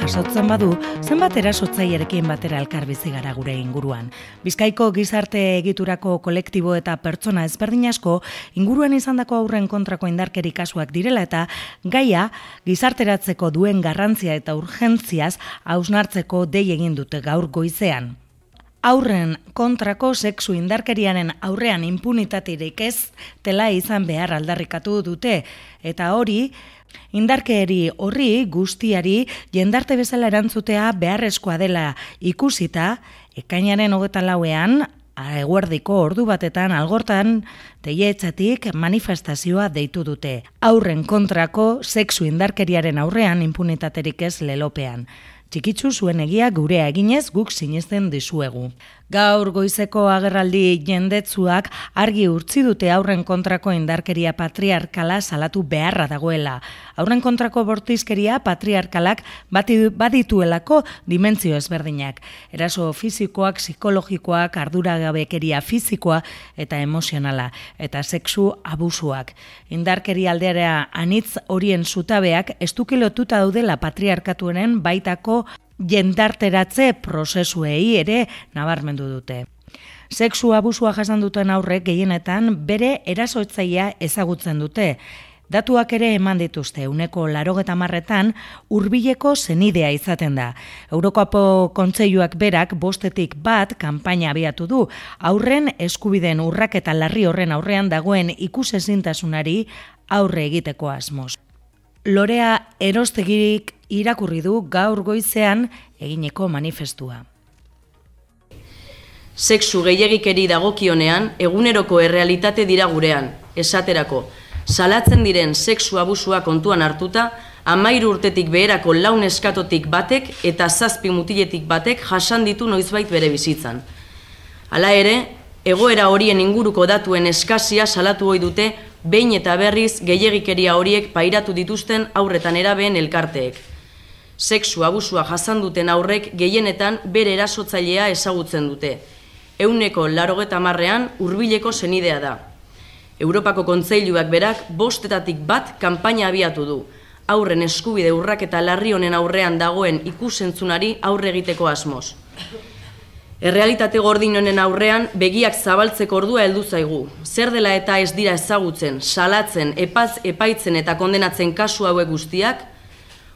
jasotzen badu, zenbat erasotzailerekin batera elkar bizi gara gure inguruan. Bizkaiko gizarte egiturako kolektibo eta pertsona ezberdin asko inguruan izandako aurren kontrako indarkeri kasuak direla eta gaia gizarteratzeko duen garrantzia eta urgentziaz hausnartzeko dei egin dute gaur goizean. Aurren kontrako sexu indarkerianen aurrean impunitatirik ez tela izan behar aldarrikatu dute eta hori indarkeri horri guztiari jendarte bezala erantzutea beharrezkoa dela ikusita ekainaren hogeta lauean eguerdiko ordu batetan algortan teietzatik manifestazioa deitu dute. Aurren kontrako sexu indarkeriaren aurrean impunitaterik ez lelopean. Txikitzu zuen egia gurea eginez guk sinesten dizuegu. Gaur goizeko agerraldi jendetzuak argi urtzi dute aurren kontrako indarkeria patriarkala salatu beharra dagoela. Aurren kontrako bortizkeria patriarkalak badituelako dimentzio ezberdinak. Eraso fisikoak, psikologikoak, arduragabekeria fisikoa eta emozionala eta sexu abusuak. Indarkeria aldearea anitz horien zutabeak estukilotuta daudela patriarkatuenen baitako jendarteratze prozesuei ere nabarmendu dute. Sexu abusua jasan duten aurrek gehienetan bere erasotzaia ezagutzen dute. Datuak ere eman dituzte, uneko larogeta marretan urbileko zenidea izaten da. Eurokoapo kontseiluak berak bostetik bat kanpaina abiatu du, aurren eskubiden urrak eta larri horren aurrean dagoen ikusezintasunari aurre egiteko asmoz. Lorea erostegirik irakurri du gaur goizean egineko manifestua. Sexu gehiagikeri dagokionean eguneroko errealitate dira gurean, esaterako. Salatzen diren sexu abusua kontuan hartuta, amairu urtetik beherako laun eskatotik batek eta zazpi mutiletik batek jasan ditu noizbait bere bizitzan. Hala ere, egoera horien inguruko datuen eskazia salatu hoi dute behin eta berriz gehiagikeria horiek pairatu dituzten aurretan erabeen elkarteek sexu abusua jasan duten aurrek gehienetan bere erasotzailea ezagutzen dute. Euneko larogeta marrean urbileko zenidea da. Europako kontzeiluak berak bostetatik bat kanpaina abiatu du. Aurren eskubide urrak eta larri honen aurrean dagoen ikusentzunari aurre egiteko asmoz. Errealitate gordin honen aurrean begiak zabaltzeko ordua heldu zaigu. Zer dela eta ez dira ezagutzen, salatzen, epaz, epaitzen eta kondenatzen kasu hauek guztiak,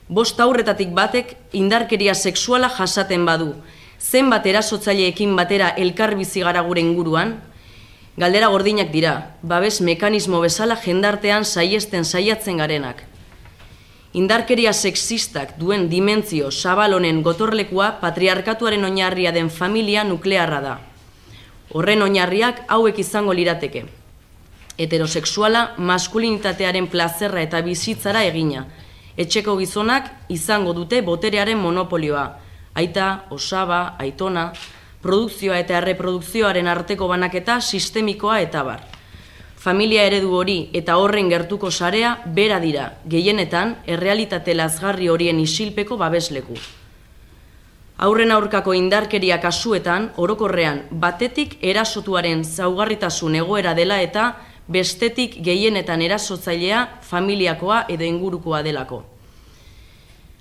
bost aurretatik batek indarkeria sexuala jasaten badu, zenbat erasotzaileekin batera elkar bizi gara gure inguruan, galdera gordinak dira, babes mekanismo bezala jendartean saiesten saiatzen garenak. Indarkeria sexistak duen dimentzio zabalonen gotorlekua patriarkatuaren oinarria den familia nuklearra da. Horren oinarriak hauek izango lirateke. Heterosexuala maskulinitatearen plazerra eta bizitzara egina, etxeko gizonak izango dute boterearen monopolioa. Aita, osaba, aitona, produkzioa eta erreprodukzioaren arteko banaketa sistemikoa eta bar. Familia eredu hori eta horren gertuko sarea bera dira, gehienetan errealitate lazgarri horien isilpeko babesleku. Aurren aurkako indarkeria kasuetan, orokorrean, batetik erasotuaren zaugarritasun egoera dela eta bestetik gehienetan erasotzailea familiakoa edo ingurukoa delako.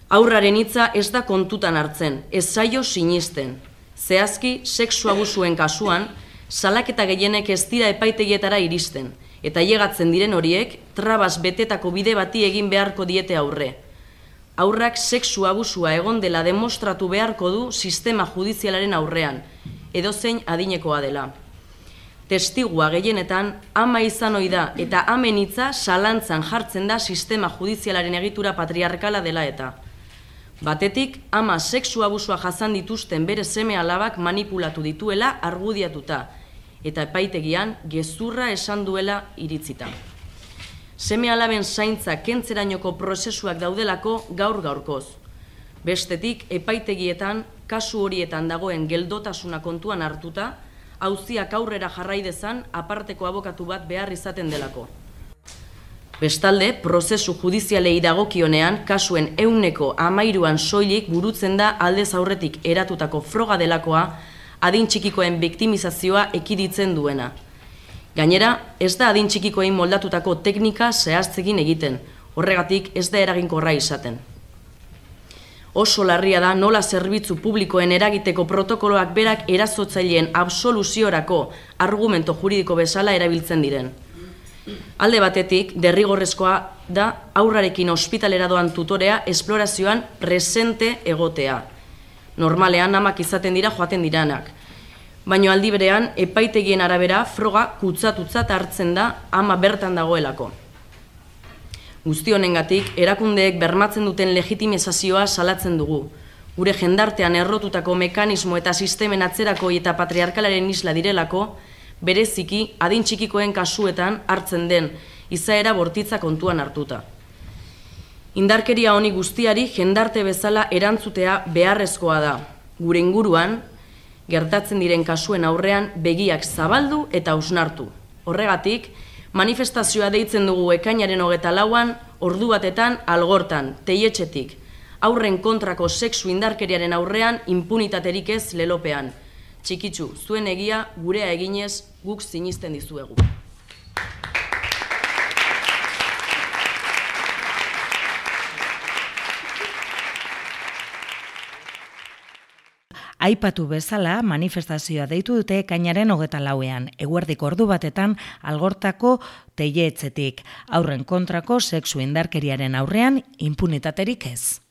Aurraren hitza ez da kontutan hartzen, ez zaio sinisten. Zehazki, sexu abusuen kasuan, salaketa gehienek ez dira epaitegietara iristen, eta llegatzen diren horiek, trabas betetako bide bati egin beharko diete aurre. Aurrak sexu abusua egon dela demostratu beharko du sistema judizialaren aurrean, edozein adinekoa dela testigua gehienetan ama izan ohi da eta amen hitza salantzan jartzen da sistema judizialaren egitura patriarkala dela eta. Batetik, ama sexu abusua jasan dituzten bere seme alabak manipulatu dituela argudiatuta eta epaitegian gezurra esan duela iritzita. Seme alaben zaintza kentzerainoko prozesuak daudelako gaur gaurkoz. Bestetik, epaitegietan, kasu horietan dagoen geldotasuna kontuan hartuta, hauziak aurrera jarrai dezan aparteko abokatu bat behar izaten delako. Bestalde, prozesu judizialei dagokionean kasuen euneko amairuan soilik burutzen da aldez aurretik eratutako froga delakoa adin txikikoen biktimizazioa ekiditzen duena. Gainera, ez da adin txikikoen moldatutako teknika zehaztzekin egiten, horregatik ez da eraginkorra izaten. Oso larria da nola zerbitzu publikoen eragiteko protokoloak berak erazotzaileen absoluziorako argumento juridiko bezala erabiltzen diren. Alde batetik, derrigorrezkoa da aurrarekin ospitalera doan tutorea esplorazioan presente egotea. Normalean amak izaten dira joaten diranak. Baino aldi berean, epaitegien arabera froga kutsatutzat hartzen da ama bertan dagoelako. Guzti honengatik, erakundeek bermatzen duten legitimizazioa salatzen dugu. Gure jendartean errotutako mekanismo eta sistemen atzerako eta patriarkalaren isla direlako, bereziki adin txikikoen kasuetan hartzen den izaera bortitza kontuan hartuta. Indarkeria honi guztiari jendarte bezala erantzutea beharrezkoa da. Gure inguruan, gertatzen diren kasuen aurrean begiak zabaldu eta ausnartu. Horregatik, manifestazioa deitzen dugu ekainaren hogeta lauan, ordu batetan algortan, teietxetik, aurren kontrako sexu indarkeriaren aurrean impunitaterik ez lelopean. Txikitzu, zuen egia gurea eginez guk sinisten dizuegu. Aipatu bezala manifestazioa deitu dute kainaren hogeta lauean, eguerdik ordu batetan algortako teie etzetik, aurren kontrako sexu indarkeriaren aurrean impunitaterik ez.